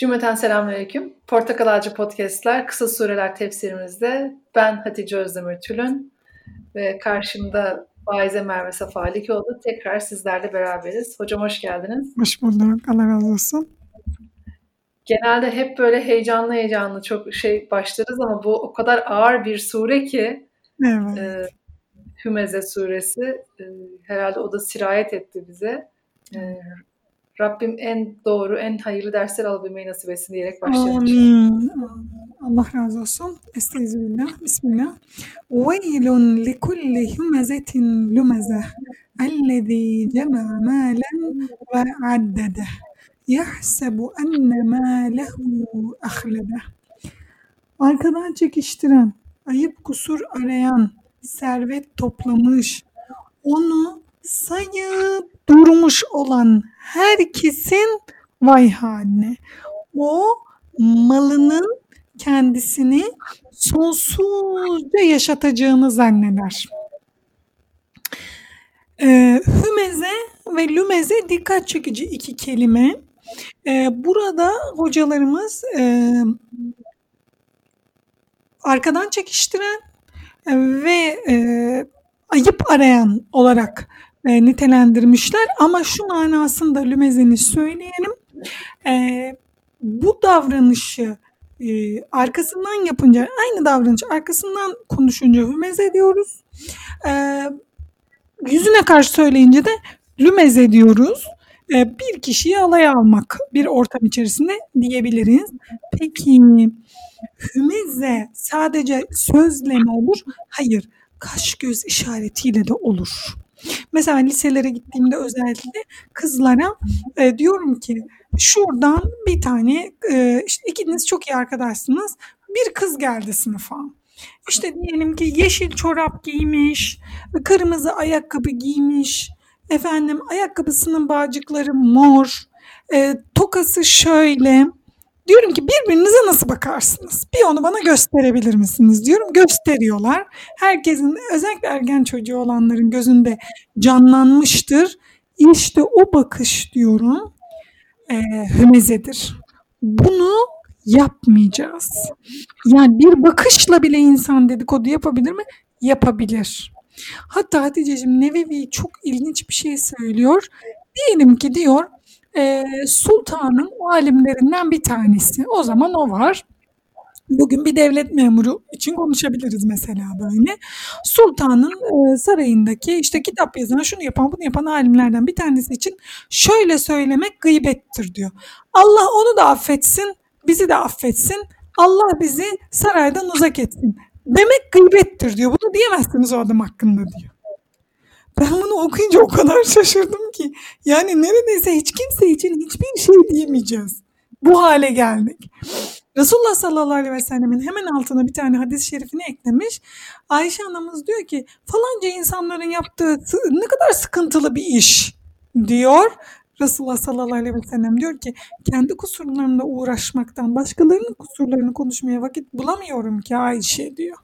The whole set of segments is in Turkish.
Cümleten selamünaleyküm. Portakal Ağacı Podcast'ler kısa sureler tefsirimizde ben Hatice Özdemir Tülün ve karşımda Faize Merve Safalikoğlu tekrar sizlerle beraberiz. Hocam hoş geldiniz. Hoş bulduk. Allah razı olsun. Genelde hep böyle heyecanlı heyecanlı çok şey başlarız ama bu o kadar ağır bir sure ki evet. e, Hümeze suresi e, herhalde o da sirayet etti bize. E, Rabbim en doğru, en hayırlı dersler alabilmeyi nasip etsin diyerek. Amin. Allah razı olsun. Estağfirullah. Bismillah. Veylun li kulli humezetin lumeze ellezî cema mâlen ve addede yahsebu enne mâlehu ahlede. Arkadan çekiştiren, ayıp kusur arayan, servet toplamış, onu sayıp durmuş olan herkesin vay haline. O malının kendisini sonsuzca yaşatacağını zanneder. Ee, hümeze ve lümeze dikkat çekici iki kelime. Ee, burada hocalarımız e, arkadan çekiştiren ve e, ayıp arayan olarak e, nitelendirmişler ama şu manasında lümezeni söyleyelim. E, bu davranışı e, arkasından yapınca aynı davranışı arkasından konuşunca hümeze diyoruz. E, yüzüne karşı söyleyince de lümeze diyoruz. E, bir kişiyi alaya almak bir ortam içerisinde diyebiliriz. Peki hümeze sadece sözle mi olur? Hayır kaş göz işaretiyle de olur. Mesela liselere gittiğimde özellikle kızlara e, diyorum ki şuradan bir tane e, işte ikiniz çok iyi arkadaşsınız. Bir kız geldi sınıfa. İşte diyelim ki yeşil çorap giymiş, kırmızı ayakkabı giymiş, efendim ayakkabısının bağcıkları mor, e, tokası şöyle, Diyorum ki birbirinize nasıl bakarsınız? Bir onu bana gösterebilir misiniz diyorum. Gösteriyorlar. Herkesin özellikle ergen çocuğu olanların gözünde canlanmıştır. İşte o bakış diyorum e, hümezedir. Bunu yapmayacağız. Yani bir bakışla bile insan dedikodu yapabilir mi? Yapabilir. Hatta Hatice'cim Nevevi çok ilginç bir şey söylüyor. Diyelim ki diyor e, sultanın alimlerinden bir tanesi. O zaman o var. Bugün bir devlet memuru için konuşabiliriz mesela böyle. Sultanın e, sarayındaki işte kitap yazan, şunu yapan, bunu yapan alimlerden bir tanesi için şöyle söylemek gıybettir diyor. Allah onu da affetsin, bizi de affetsin. Allah bizi saraydan uzak etsin. Demek gıybettir diyor. Bunu diyemezsiniz o adam hakkında diyor. Ben bunu okuyunca o kadar şaşırdım ki. Yani neredeyse hiç kimse için hiçbir şey diyemeyeceğiz. Bu hale geldik. Resulullah sallallahu aleyhi ve sellemin hemen altına bir tane hadis-i şerifini eklemiş. Ayşe anamız diyor ki falanca insanların yaptığı ne kadar sıkıntılı bir iş diyor. Resulullah sallallahu aleyhi ve sellem diyor ki kendi kusurlarımla uğraşmaktan başkalarının kusurlarını konuşmaya vakit bulamıyorum ki Ayşe diyor.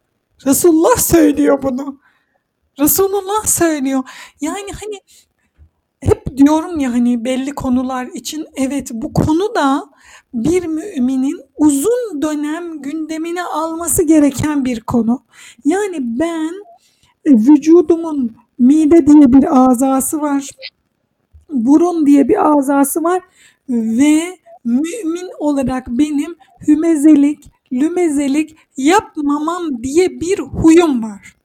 Resulullah söylüyor bunu. Resulullah söylüyor. Yani hani hep diyorum ya hani belli konular için evet bu konu da bir müminin uzun dönem gündemine alması gereken bir konu. Yani ben e, vücudumun mide diye bir azası var. Burun diye bir azası var ve mümin olarak benim hümezelik, lümezelik yapmamam diye bir huyum var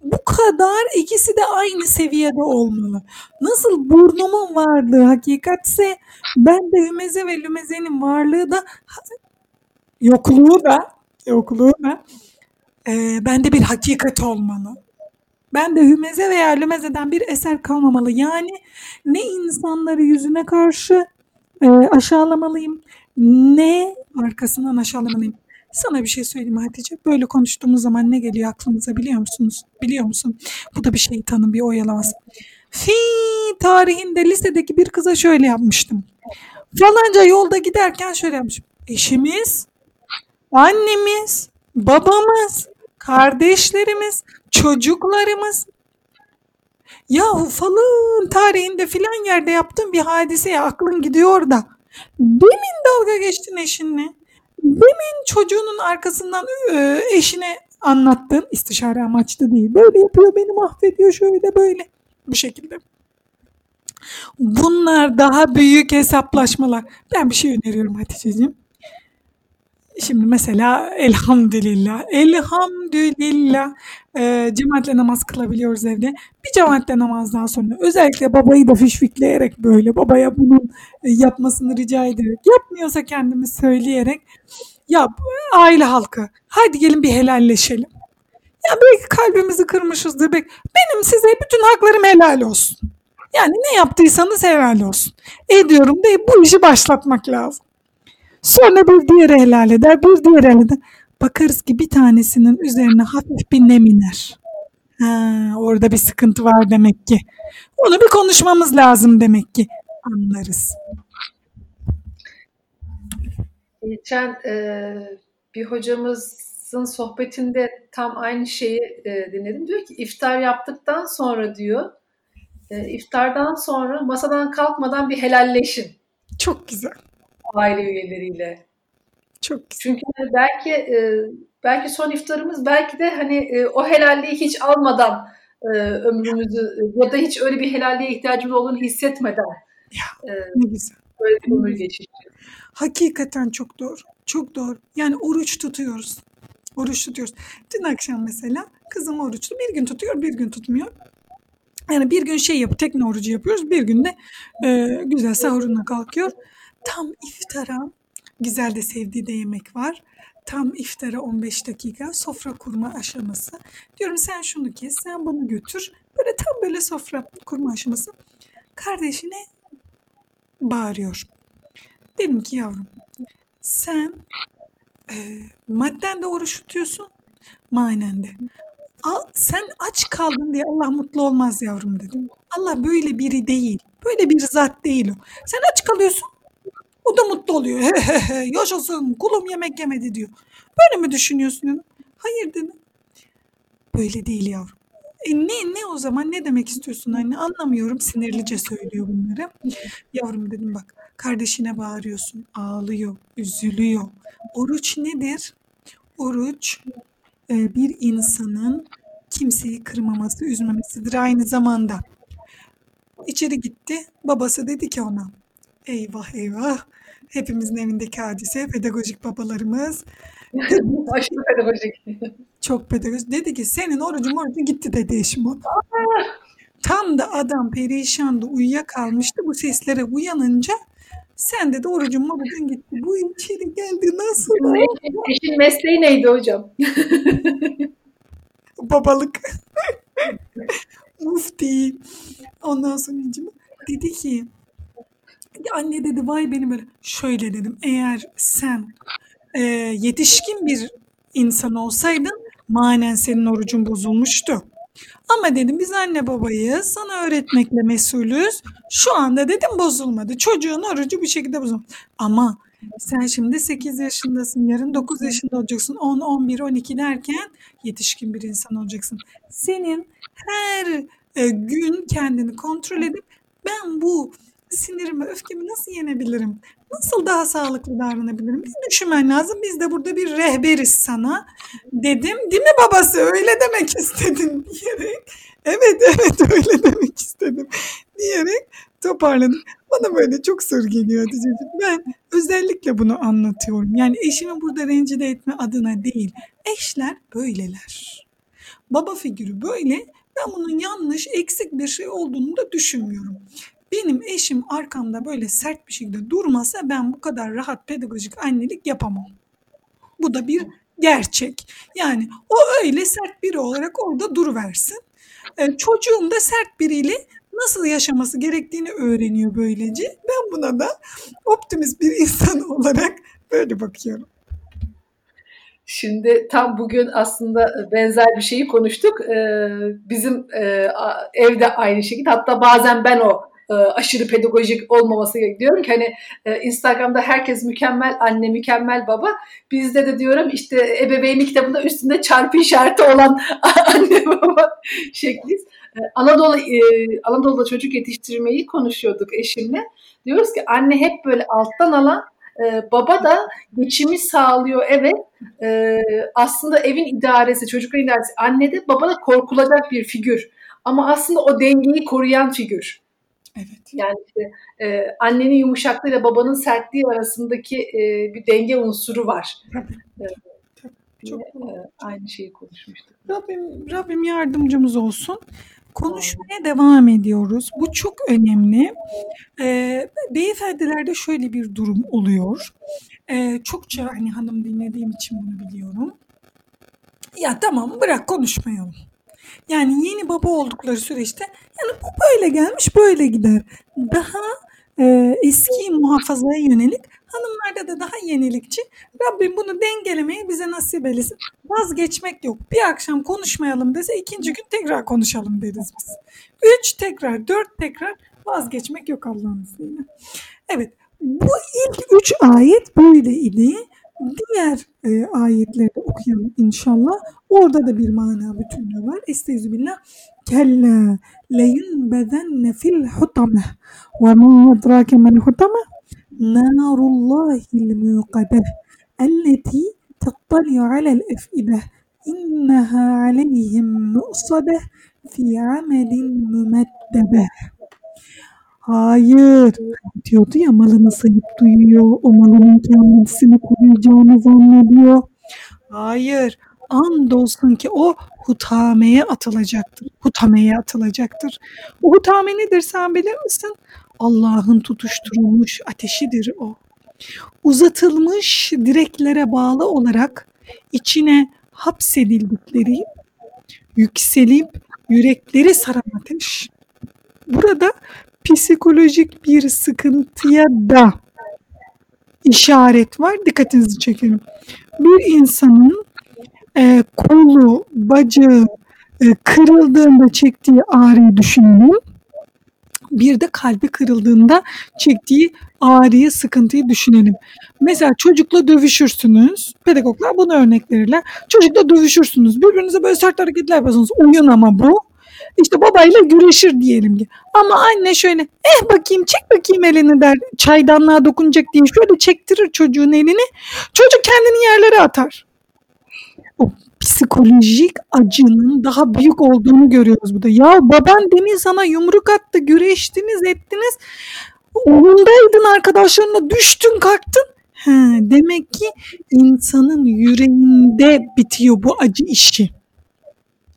bu kadar ikisi de aynı seviyede olmalı. Nasıl burnumun varlığı hakikatse ben de hümeze ve lümezenin varlığı da yokluğu da yokluğu da e, bende bir hakikat olmalı. Ben de hümeze veya lümezeden bir eser kalmamalı. Yani ne insanları yüzüne karşı e, aşağılamalıyım ne arkasından aşağılamalıyım. Sana bir şey söyleyeyim Hatice. Böyle konuştuğumuz zaman ne geliyor aklımıza biliyor musunuz? Biliyor musun? Bu da bir şeytanın bir oyalaması. Fi tarihinde lisedeki bir kıza şöyle yapmıştım. Falanca yolda giderken şöyle yapmışım. Eşimiz, annemiz, babamız, kardeşlerimiz, çocuklarımız. Yahu falan tarihinde filan yerde yaptığın bir hadiseye aklın gidiyor da Demin dalga geçtin eşinle. Demin çocuğunun arkasından eşine anlattın. istişare amaçlı değil. Böyle yapıyor beni mahvediyor şöyle böyle. Bu şekilde. Bunlar daha büyük hesaplaşmalar. Ben bir şey öneriyorum Hatice'ciğim. Şimdi mesela elhamdülillah, elhamdülillah e, cemaatle namaz kılabiliyoruz evde. Bir cemaatle namazdan sonra özellikle babayı da fişfikleyerek böyle babaya bunun e, yapmasını rica ederek yapmıyorsa kendimiz söyleyerek yap aile halkı hadi gelin bir helalleşelim. Ya belki kalbimizi kırmışızdır. Belki. Benim size bütün haklarım helal olsun. Yani ne yaptıysanız helal olsun. Ediyorum deyip bu işi başlatmak lazım. Sonra bir diğeri helal eder, bir diğeri helal eder. Bakarız ki bir tanesinin üzerine hafif bir nem iner. Ha, orada bir sıkıntı var demek ki. Onu bir konuşmamız lazım demek ki. Anlarız. Geçen e, bir hocamızın sohbetinde tam aynı şeyi e, dinledim. Diyor ki iftar yaptıktan sonra diyor e, iftardan sonra masadan kalkmadan bir helalleşin. Çok güzel. Aile üyeleriyle. Çok güzel. Çünkü hani belki e, belki son iftarımız belki de hani e, o helalliği hiç almadan e, ömrümüzü ya da hiç öyle bir helalliğe ihtiyacımız olduğunu hissetmeden ya, e, ne güzel. böyle bir ömür geçireceğiz. Hakikaten çok doğru. Çok doğru. Yani oruç tutuyoruz. Oruç tutuyoruz. Dün akşam mesela kızım oruçlu. Bir gün tutuyor, bir gün tutmuyor. Yani bir gün şey yapıp tekne orucu yapıyoruz. Bir günde e, güzel sahuruna kalkıyor. Tam iftara güzel de sevdiği de yemek var. Tam iftara 15 dakika sofra kurma aşaması. Diyorum sen şunu kes, sen bunu götür. Böyle tam böyle sofra kurma aşaması. Kardeşine bağırıyor. Dedim ki yavrum sen e, madden de oruç tutuyorsun, manen de. Al, sen aç kaldın diye Allah mutlu olmaz yavrum dedim. Allah böyle biri değil. Böyle bir zat değil o. Sen aç kalıyorsun. O da mutlu oluyor. Yaşasın kulum yemek yemedi diyor. Böyle mi düşünüyorsun. Hayır dedim. Böyle değil yavrum. E ne, ne o zaman ne demek istiyorsun anne anlamıyorum sinirlice söylüyor bunları. Yavrum dedim bak kardeşine bağırıyorsun ağlıyor üzülüyor. Oruç nedir? Oruç e, bir insanın kimseyi kırmaması üzmemesidir aynı zamanda. İçeri gitti babası dedi ki ona eyvah eyvah hepimizin evindeki hadise pedagojik babalarımız. Aşırı pedagojik. Çok pedagojik. Dedi ki senin orucun orucun gitti dedi eşim ona. Tam da adam perişandı uyuyakalmıştı. Bu seslere uyanınca sen dedi orucun bugün gitti. Bu içeri geldi nasıl? Eşin mesleği neydi hocam? Babalık. Mufti. Ondan sonra dedi ki Anne dedi vay benim böyle. Şöyle dedim eğer sen e, yetişkin bir insan olsaydın manen senin orucun bozulmuştu. Ama dedim biz anne babayız sana öğretmekle mesulüz. Şu anda dedim bozulmadı. Çocuğun orucu bir şekilde bozulmadı. Ama sen şimdi 8 yaşındasın. Yarın 9 yaşında olacaksın. 10, 11, 12 derken yetişkin bir insan olacaksın. Senin her e, gün kendini kontrol edip ben bu sinirimi, öfkemi nasıl yenebilirim? Nasıl daha sağlıklı davranabilirim? Bir düşünmen lazım. Biz de burada bir rehberiz sana dedim. Değil mi babası? Öyle demek istedim diyerek. Evet evet öyle demek istedim diyerek toparladım. Bana böyle çok soru geliyor Hatice'ciğim. Ben özellikle bunu anlatıyorum. Yani eşimi burada rencide etme adına değil. Eşler böyleler. Baba figürü böyle. Ben bunun yanlış, eksik bir şey olduğunu da düşünmüyorum. Benim eşim arkamda böyle sert bir şekilde durmasa ben bu kadar rahat pedagojik annelik yapamam. Bu da bir gerçek. Yani o öyle sert biri olarak orada duruversin. Ee, çocuğum da sert biriyle nasıl yaşaması gerektiğini öğreniyor böylece. Ben buna da optimist bir insan olarak böyle bakıyorum. Şimdi tam bugün aslında benzer bir şeyi konuştuk. Ee, bizim e, evde aynı şekilde hatta bazen ben o e, aşırı pedagojik olmaması gerekiyor. ki hani e, Instagram'da herkes mükemmel anne, mükemmel baba. Bizde de diyorum işte ebeveynlik kitabında üstünde çarpı işareti olan anne baba şekliyiz. Anadolu e, Anadolu'da çocuk yetiştirmeyi konuşuyorduk eşimle. Diyoruz ki anne hep böyle alttan alan e, baba da geçimi sağlıyor evet. E, aslında evin idaresi, çocukların idaresi anne de baba da korkulacak bir figür. Ama aslında o dengeyi koruyan figür. Evet. Yani işte, e, annenin yumuşaklığıyla babanın sertliği arasındaki e, bir denge unsuru var. Evet. Çok e, aynı şeyi konuşmuştuk. Rabbim, Rabbim yardımcımız olsun. Konuşmaya devam ediyoruz. Bu çok önemli. Ee, beyefendilerde şöyle bir durum oluyor. Ee, çokça hani hanım dinlediğim için bunu biliyorum. Ya tamam bırak konuşmayalım. Yani yeni baba oldukları süreçte yani bu böyle gelmiş böyle gider. Daha e, eski muhafazaya yönelik hanımlarda da daha yenilikçi. Rabbim bunu dengelemeyi bize nasip eylesin. Vazgeçmek yok. Bir akşam konuşmayalım dese ikinci gün tekrar konuşalım deriz biz. Üç tekrar, dört tekrar vazgeçmek yok Allah'ın izniyle. Evet bu ilk üç ayet böyle idi. Diğer e, ayetleri de okuyalım inşallah. Orada da bir mana bütünlüğü var. Estağfirullah. Kella leyunbedenne fil hutame ve ma yedrake mel hutame narullahil muqade elleti tattali alel efide inneha aleyhim mu'sade fi amelin mümeddebe Hayır diyordu ya malını sayıp duyuyor. O malının kendisini koruyacağını zannediyor. Hayır. Andolsun ki o hutameye atılacaktır. Hutameye atılacaktır. O hutame nedir sen bilir misin? Allah'ın tutuşturulmuş ateşidir o. Uzatılmış direklere bağlı olarak içine hapsedildikleri, yükselip yürekleri saran ateş. Burada psikolojik bir sıkıntıya da işaret var. Dikkatinizi çekelim. Bir insanın e, kolu, bacağı e, kırıldığında çektiği ağrıyı düşünelim. Bir de kalbi kırıldığında çektiği ağrıyı, sıkıntıyı düşünelim. Mesela çocukla dövüşürsünüz. Pedagoglar bunu örnek verirler. Çocukla dövüşürsünüz. Birbirinize böyle sert hareketler yaparsınız. Oyun ama bu. İşte babayla güreşir diyelim ki. Ama anne şöyle eh bakayım çek bakayım elini der. Çaydanlığa dokunacak diye şöyle çektirir çocuğun elini. Çocuk kendini yerlere atar. O psikolojik acının daha büyük olduğunu görüyoruz burada. Ya baban demin sana yumruk attı, güreştiniz, ettiniz. Oyundaydın arkadaşlarına düştün kalktın. He, demek ki insanın yüreğinde bitiyor bu acı işi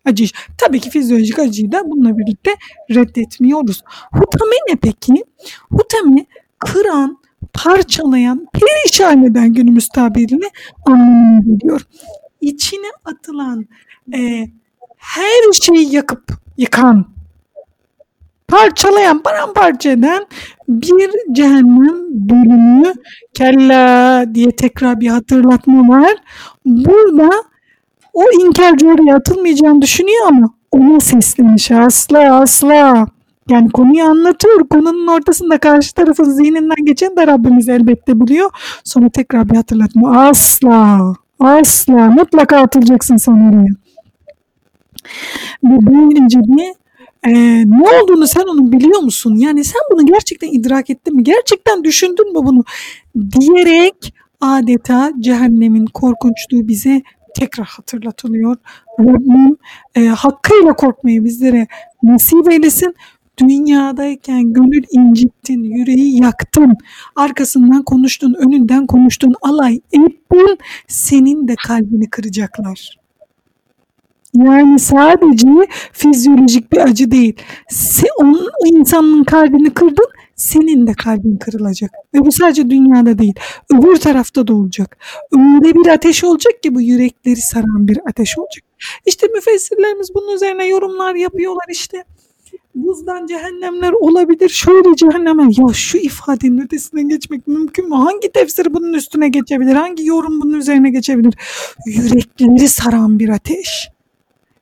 acı. Tabii ki fizyolojik acıyı da bununla birlikte reddetmiyoruz. Hutame ne peki? Hutame kıran, parçalayan, perişan eden günümüz tabiriyle anlamına geliyor. İçine atılan e, her şeyi yakıp yıkan, parçalayan, paramparça eden bir cehennem bölümü kella diye tekrar bir hatırlatma var. Burada o inkarcı oraya atılmayacağını düşünüyor ama ona seslenmiş asla asla. Yani konuyu anlatıyor. Konunun ortasında karşı tarafın zihninden geçen de Rabbimiz elbette biliyor. Sonra tekrar bir hatırlatma. Asla. Asla. Mutlaka atılacaksın sen oraya. Ve böylece bir e, ne olduğunu sen onu biliyor musun? Yani sen bunu gerçekten idrak ettin mi? Gerçekten düşündün mü bunu? Diyerek adeta cehennemin korkunçluğu bize tekrar hatırlatılıyor. Rabbim e, hakkıyla korkmayı bizlere nasip eylesin. Dünyadayken gönül incittin, yüreği yaktın, arkasından konuştun, önünden konuştun, alay ettin, senin de kalbini kıracaklar. Yani sadece fizyolojik bir acı değil. Sen, onun, o insanın kalbini kırdın, senin de kalbin kırılacak. Ve bu sadece dünyada değil, öbür tarafta da olacak. Öyle bir ateş olacak ki bu yürekleri saran bir ateş olacak. İşte müfessirlerimiz bunun üzerine yorumlar yapıyorlar işte. Buzdan cehennemler olabilir. Şöyle cehennemler. Ya şu ifadenin ötesine geçmek mümkün mü? Hangi tefsir bunun üstüne geçebilir? Hangi yorum bunun üzerine geçebilir? Yürekleri saran bir ateş.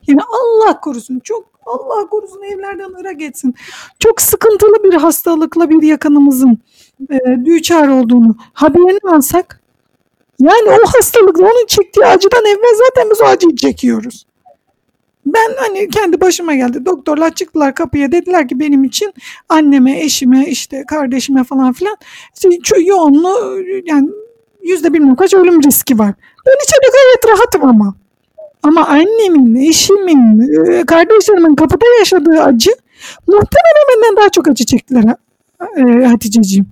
Yani Allah korusun çok Allah korusun evlerden ırak etsin. Çok sıkıntılı bir hastalıkla bir yakınımızın e, düçar olduğunu haberini alsak yani o hastalıkla onun çektiği acıdan evvel zaten biz o acıyı çekiyoruz. Ben hani kendi başıma geldi. Doktorlar çıktılar kapıya dediler ki benim için anneme, eşime, işte kardeşime falan filan işte yoğunluğu yani yüzde bilmem kaç ölüm riski var. Ben içeride gayet rahatım ama. Ama annemin, eşimin, e, kardeşlerimin kapıda yaşadığı acı muhtemelen benden daha çok acı çektiler e, Hatice'ciğim.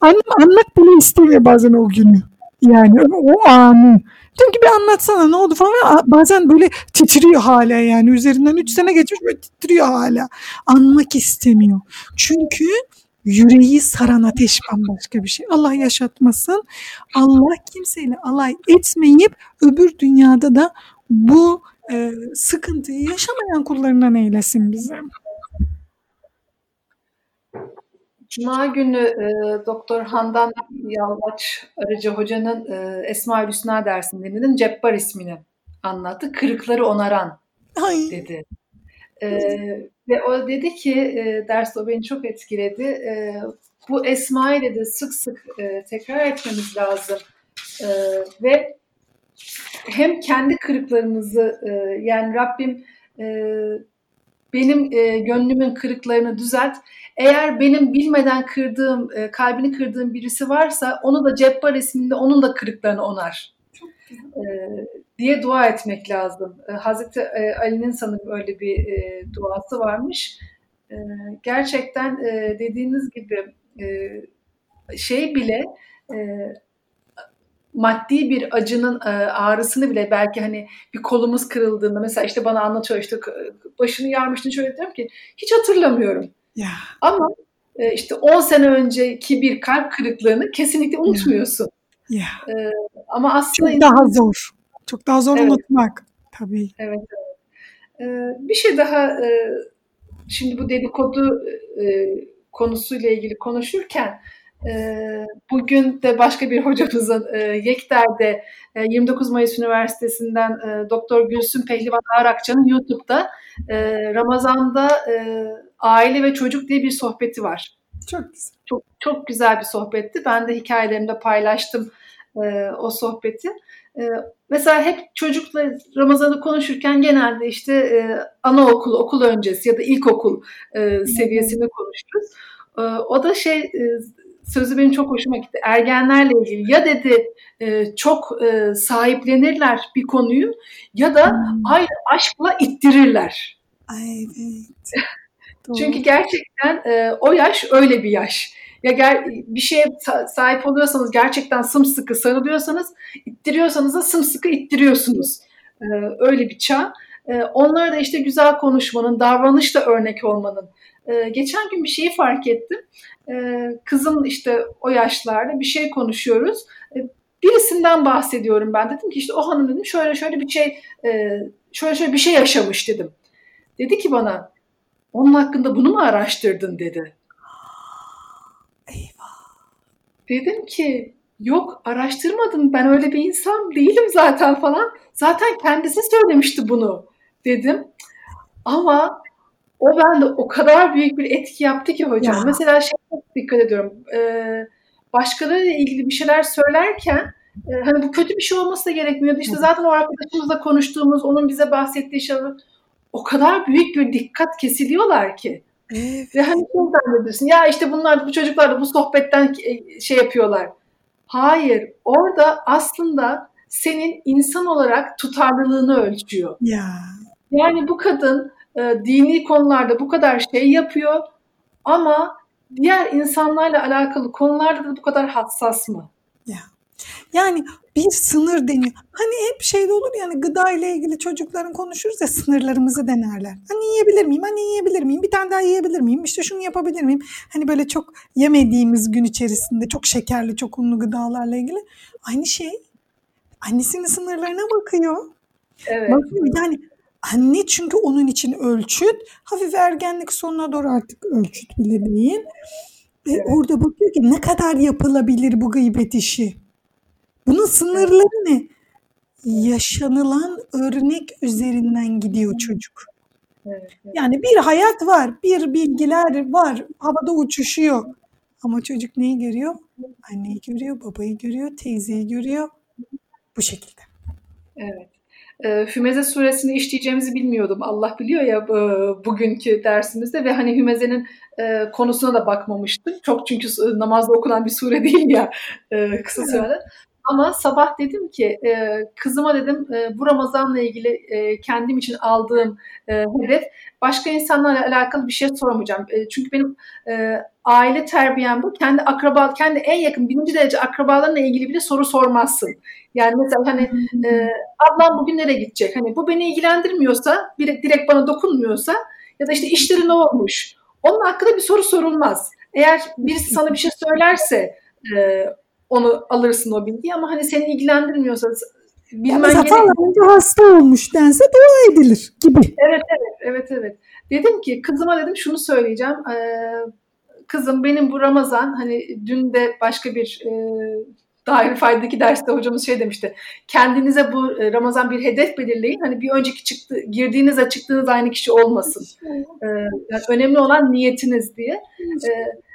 Annem anlat bile istemiyor bazen o günü. Yani o anı. Diyorum ki bir anlatsana ne oldu falan. Bazen böyle titriyor hala yani. Üzerinden 3 sene geçmiş böyle titriyor hala. Anmak istemiyor. Çünkü yüreği saran ateş bambaşka bir şey. Allah yaşatmasın. Allah kimseyle alay etmeyip öbür dünyada da bu e, sıkıntıyı yaşamayan kullarından eylesin bize. Cuma günü e, Doktor Handan Yalvaç Arıcı Hoca'nın e, Esma-ül Hüsna dersinde dinledim. Cebbar ismini anlattı. Kırıkları onaran Ay. dedi. E, ve o dedi ki e, derste o beni çok etkiledi. E, bu Esma'yı dedi sık sık e, tekrar etmemiz lazım. E, ve hem kendi kırıklarımızı e, yani Rabbim e, benim e, gönlümün kırıklarını düzelt. Eğer benim bilmeden kırdığım, e, kalbini kırdığım birisi varsa onu da Cebbar isminde onun da kırıklarını onar. E, diye dua etmek lazım. E, Hazreti e, Ali'nin sanırım öyle bir e, duası varmış. E, gerçekten e, dediğiniz gibi e, şey bile e, maddi bir acının e, ağrısını bile belki hani bir kolumuz kırıldığında mesela işte bana anlatıyor işte başını yarmıştın şöyle diyorum ki hiç hatırlamıyorum. Yeah. Ama e, işte 10 sene önceki bir kalp kırıklığını kesinlikle unutmuyorsun. Yeah. Yeah. ama aslında çok daha zor. Çok daha zor evet. unutmak tabii. Evet. evet. bir şey daha şimdi bu dedikodu konusuyla ilgili konuşurken bugün de başka bir hocamızın e, Yekter'de 29 e, Mayıs Üniversitesi'nden e, Doktor Gülsün Pehlivan Arakça'nın YouTube'da Ramazan'da aile ve çocuk diye bir sohbeti var. Çok güzel. Çok, çok güzel bir sohbetti. Ben de hikayelerimde paylaştım o sohbeti. Mesela hep çocukla Ramazan'ı konuşurken genelde işte anaokul, okul öncesi ya da ilkokul seviyesini konuşuruz. O da şey sözü benim çok hoşuma gitti. Ergenlerle ilgili ya dedi e, çok e, sahiplenirler bir konuyu ya da hmm. aynı aşkla ittirirler. Ay, evet. Çünkü gerçekten e, o yaş öyle bir yaş. Ya ger bir şeye sahip oluyorsanız gerçekten sımsıkı sarılıyorsanız ittiriyorsanız da sımsıkı ittiriyorsunuz. E, öyle bir çağ. E, onlara da işte güzel konuşmanın, davranışla örnek olmanın. E, geçen gün bir şeyi fark ettim e, kızım işte o yaşlarda bir şey konuşuyoruz. E, birisinden bahsediyorum ben. Dedim ki işte o hanım dedim şöyle şöyle bir şey e, şöyle şöyle bir şey yaşamış dedim. Dedi ki bana onun hakkında bunu mu araştırdın dedi. Eyvah. Dedim ki yok araştırmadım ben öyle bir insan değilim zaten falan. Zaten kendisi söylemişti bunu dedim. Ama o bende o kadar büyük bir etki yaptı ki hocam. Ya. Mesela şey çok dikkat ediyorum. E, başkalarıyla ilgili bir şeyler söylerken e, hani bu kötü bir şey olması da gerekmiyordu. İşte zaten o arkadaşımızla konuştuğumuz, onun bize bahsettiği şeyler o kadar büyük bir dikkat kesiliyorlar ki. Evet. Ve hani şey zannediyorsun ya işte bunlar bu çocuklar da bu sohbetten şey yapıyorlar. Hayır orada aslında senin insan olarak tutarlılığını ölçüyor. Ya. Yani bu kadın e, dini konularda bu kadar şey yapıyor ama diğer insanlarla alakalı konularda da bu kadar hassas mı? Ya. Yani bir sınır deniyor. Hani hep şeyde olur yani gıda ile ilgili çocukların konuşuruz ya sınırlarımızı denerler. Hani yiyebilir miyim? Hani yiyebilir miyim? Bir tane daha yiyebilir miyim? İşte şunu yapabilir miyim? Hani böyle çok yemediğimiz gün içerisinde çok şekerli, çok unlu gıdalarla ilgili. Aynı şey. Annesinin sınırlarına bakıyor. Evet. Bakıyor. Yani Anne çünkü onun için ölçüt. Hafif ergenlik sonuna doğru artık ölçüt bile değil. Ve evet. orada bakıyor ki ne kadar yapılabilir bu gıybet işi. Bunun sınırları ne? Yaşanılan örnek üzerinden gidiyor çocuk. Yani bir hayat var, bir bilgiler var, havada uçuşuyor. Ama çocuk neyi görüyor? Anneyi görüyor, babayı görüyor, teyzeyi görüyor. Bu şekilde. Evet. E, Hümeze suresini işleyeceğimizi bilmiyordum. Allah biliyor ya e, bugünkü dersimizde ve hani Hümeze'nin e, konusuna da bakmamıştım. Çok çünkü namazda okunan bir sure değil ya e, kısa sürede. Ama sabah dedim ki e, kızıma dedim e, bu Ramazan'la ilgili e, kendim için aldığım e, hedef başka insanlarla alakalı bir şey sormayacağım. E, çünkü benim e, aile terbiyem bu. Kendi akraba, kendi en yakın birinci derece akrabalarla ilgili bile soru sormazsın. Yani mesela hani e, ablam bugün nereye gidecek? Hani bu beni ilgilendirmiyorsa, direkt bana dokunmuyorsa ya da işte işleri ne olmuş? Onun hakkında bir soru sorulmaz. Eğer birisi sana bir şey söylerse e, onu alırsın o bilgiyi ama hani seni ilgilendirmiyorsa bilmen Mesela gerek... hasta olmuş dense dua edilir gibi. Evet evet evet evet. Dedim ki kızıma dedim şunu söyleyeceğim. Ee, kızım benim bu Ramazan hani dün de başka bir e, dair faydaki derste hocamız şey demişti. Kendinize bu e, Ramazan bir hedef belirleyin. Hani bir önceki çıktı girdiğinizle çıktığınız aynı kişi olmasın. Ee, yani önemli olan niyetiniz diye. Ee,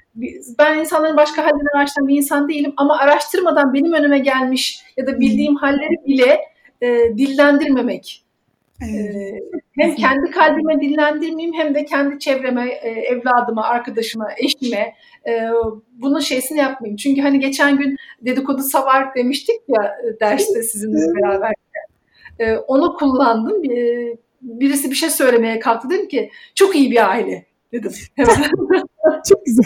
ben insanların başka hallerini araştıran bir insan değilim ama araştırmadan benim önüme gelmiş ya da bildiğim halleri bile e, dillendirmemek. Evet. E, hem kendi kalbime dillendirmeyeyim hem de kendi çevreme, e, evladıma, arkadaşıma, eşime e, bunun şeysini yapmayayım. Çünkü hani geçen gün dedikodu savar demiştik ya e, derste sizinle beraber. E, onu kullandım. E, birisi bir şey söylemeye kalktı. Dedim ki çok iyi bir aile dedim. çok güzel.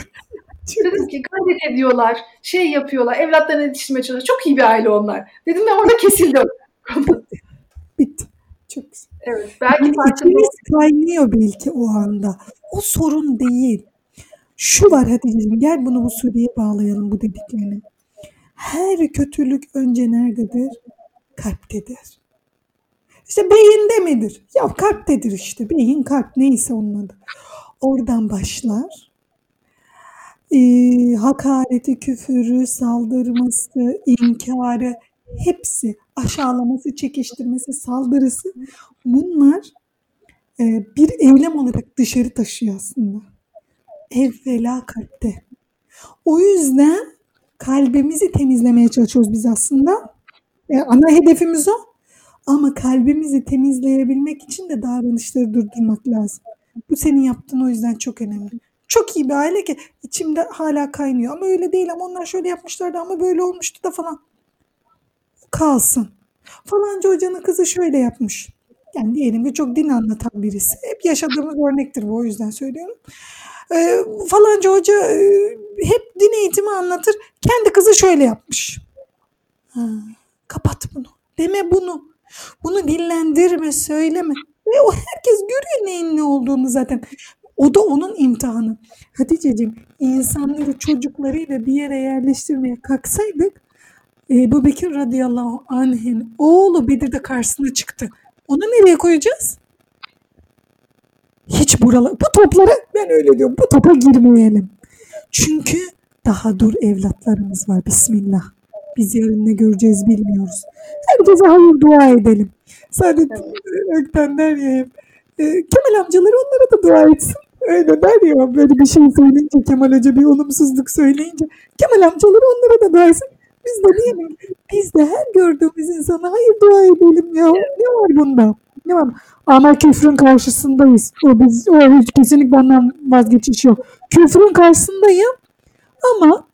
Dedim ki gayret ediyorlar, şey yapıyorlar, evlatlarını yetiştirmeye çalışıyor. Çok iyi bir aile onlar. Dedim ve orada kesildim. Bitti. Çok güzel. Evet. Belki yani içimiz kaynıyor belki o anda. O sorun değil. Şu var Hatice'ciğim gel bunu bu Suriye'ye bağlayalım bu dediklerini. Her kötülük önce nerededir? Kalptedir. İşte beyinde midir? Ya kalptedir işte. Beyin kalp neyse onun adı. Oradan başlar e, hakareti, küfürü, saldırması, inkarı hepsi aşağılaması, çekiştirmesi, saldırısı bunlar e, bir eylem olarak dışarı taşıyor aslında. Evvela kalpte. O yüzden kalbimizi temizlemeye çalışıyoruz biz aslında. E, ana hedefimiz o. Ama kalbimizi temizleyebilmek için de davranışları durdurmak lazım. Bu senin yaptığın o yüzden çok önemli. Çok iyi bir aile ki içimde hala kaynıyor. Ama öyle değil ama onlar şöyle yapmışlardı ama böyle olmuştu da falan. Kalsın. Falanca hocanın kızı şöyle yapmış. Yani diyelim ki çok din anlatan birisi. Hep yaşadığımız örnektir bu o yüzden söylüyorum. Ee, falanca hoca e, hep din eğitimi anlatır. Kendi kızı şöyle yapmış. Ha, kapat bunu. Deme bunu. Bunu dillendirme, söyleme. Ve o herkes görüyor neyin ne olduğunu zaten. O da onun imtihanı. Hatice'cim insanları çocuklarıyla bir yere yerleştirmeye kalksaydık Ebu Bekir radıyallahu anh'in oğlu Bedir'de karşısına çıktı. Onu nereye koyacağız? Hiç buralar. Bu toplara ben öyle diyorum. Bu topa girmeyelim. Çünkü daha dur evlatlarımız var. Bismillah. Biz yarın ne göreceğiz bilmiyoruz. Herkese hayır dua edelim. Sadece Ökten der ya hep. E, Kemal amcaları onlara da dua etsin. Öyle der ya böyle bir şey söyleyince Kemal Hoca bir olumsuzluk söyleyince Kemal amcaları onlara da dersin. Biz de diyelim biz de her gördüğümüz insana hayır dua edelim ya. Ne var bunda? Ne var? Ama küfrün karşısındayız. O biz o hiç kesinlikle ondan vazgeçiş yok. Küfrün karşısındayım ama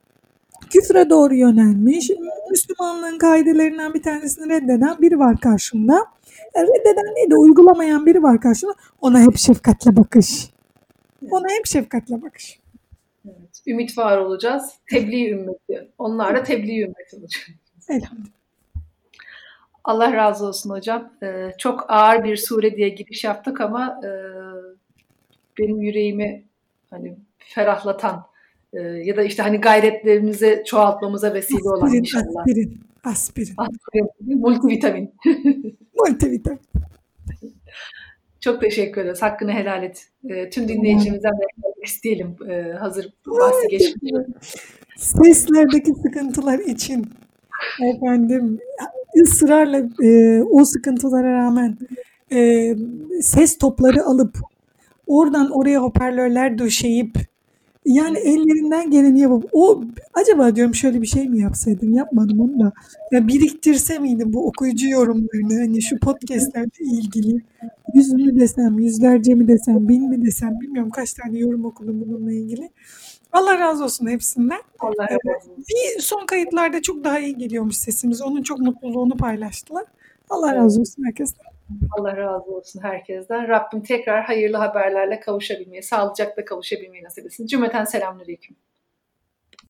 küfre doğru yönelmiş. Müslümanlığın kaidelerinden bir tanesini reddeden biri var karşımda. Yani reddeden değil de uygulamayan biri var karşımda. Ona hep şefkatle bakış. Ona hep şefkatle bakış. Evet. Ümit var olacağız. Tebliğ ümmeti. Onlar da tebliğ ümmeti olacak. Elhamdülillah. Allah razı olsun hocam. Ee, çok ağır bir sure diye giriş yaptık ama e, benim yüreğimi hani ferahlatan e, ya da işte hani gayretlerimizi çoğaltmamıza vesile aspirin, olan inşallah. Aspirin, aspirin. Aspirin, multivitamin. multivitamin. Çok teşekkür ederiz. Hakkını helal et. E, tüm dinleyicimizden de isteyelim. E, hazır bahsi geçmiş. Seslerdeki sıkıntılar için efendim ısrarla e, o sıkıntılara rağmen e, ses topları alıp oradan oraya hoparlörler döşeyip Yani ellerinden geleni yapıp o acaba diyorum şöyle bir şey mi yapsaydım yapmadım onu da ya biriktirse miydim bu okuyucu yorumlarını hani şu podcastlerle ilgili yüz mü desem yüzlerce mi desem bin mi desem bilmiyorum kaç tane yorum okudum bununla ilgili. Allah razı olsun hepsinden. Allah razı olsun. Bir son kayıtlarda çok daha iyi geliyormuş sesimiz. Onun çok mutluluğunu paylaştılar. Allah razı olsun herkesten. Allah razı olsun herkesten. Rabbim tekrar hayırlı haberlerle kavuşabilmeyi, sağlıcakla kavuşabilmeyi nasip etsin. Cümleten selamünaleyküm.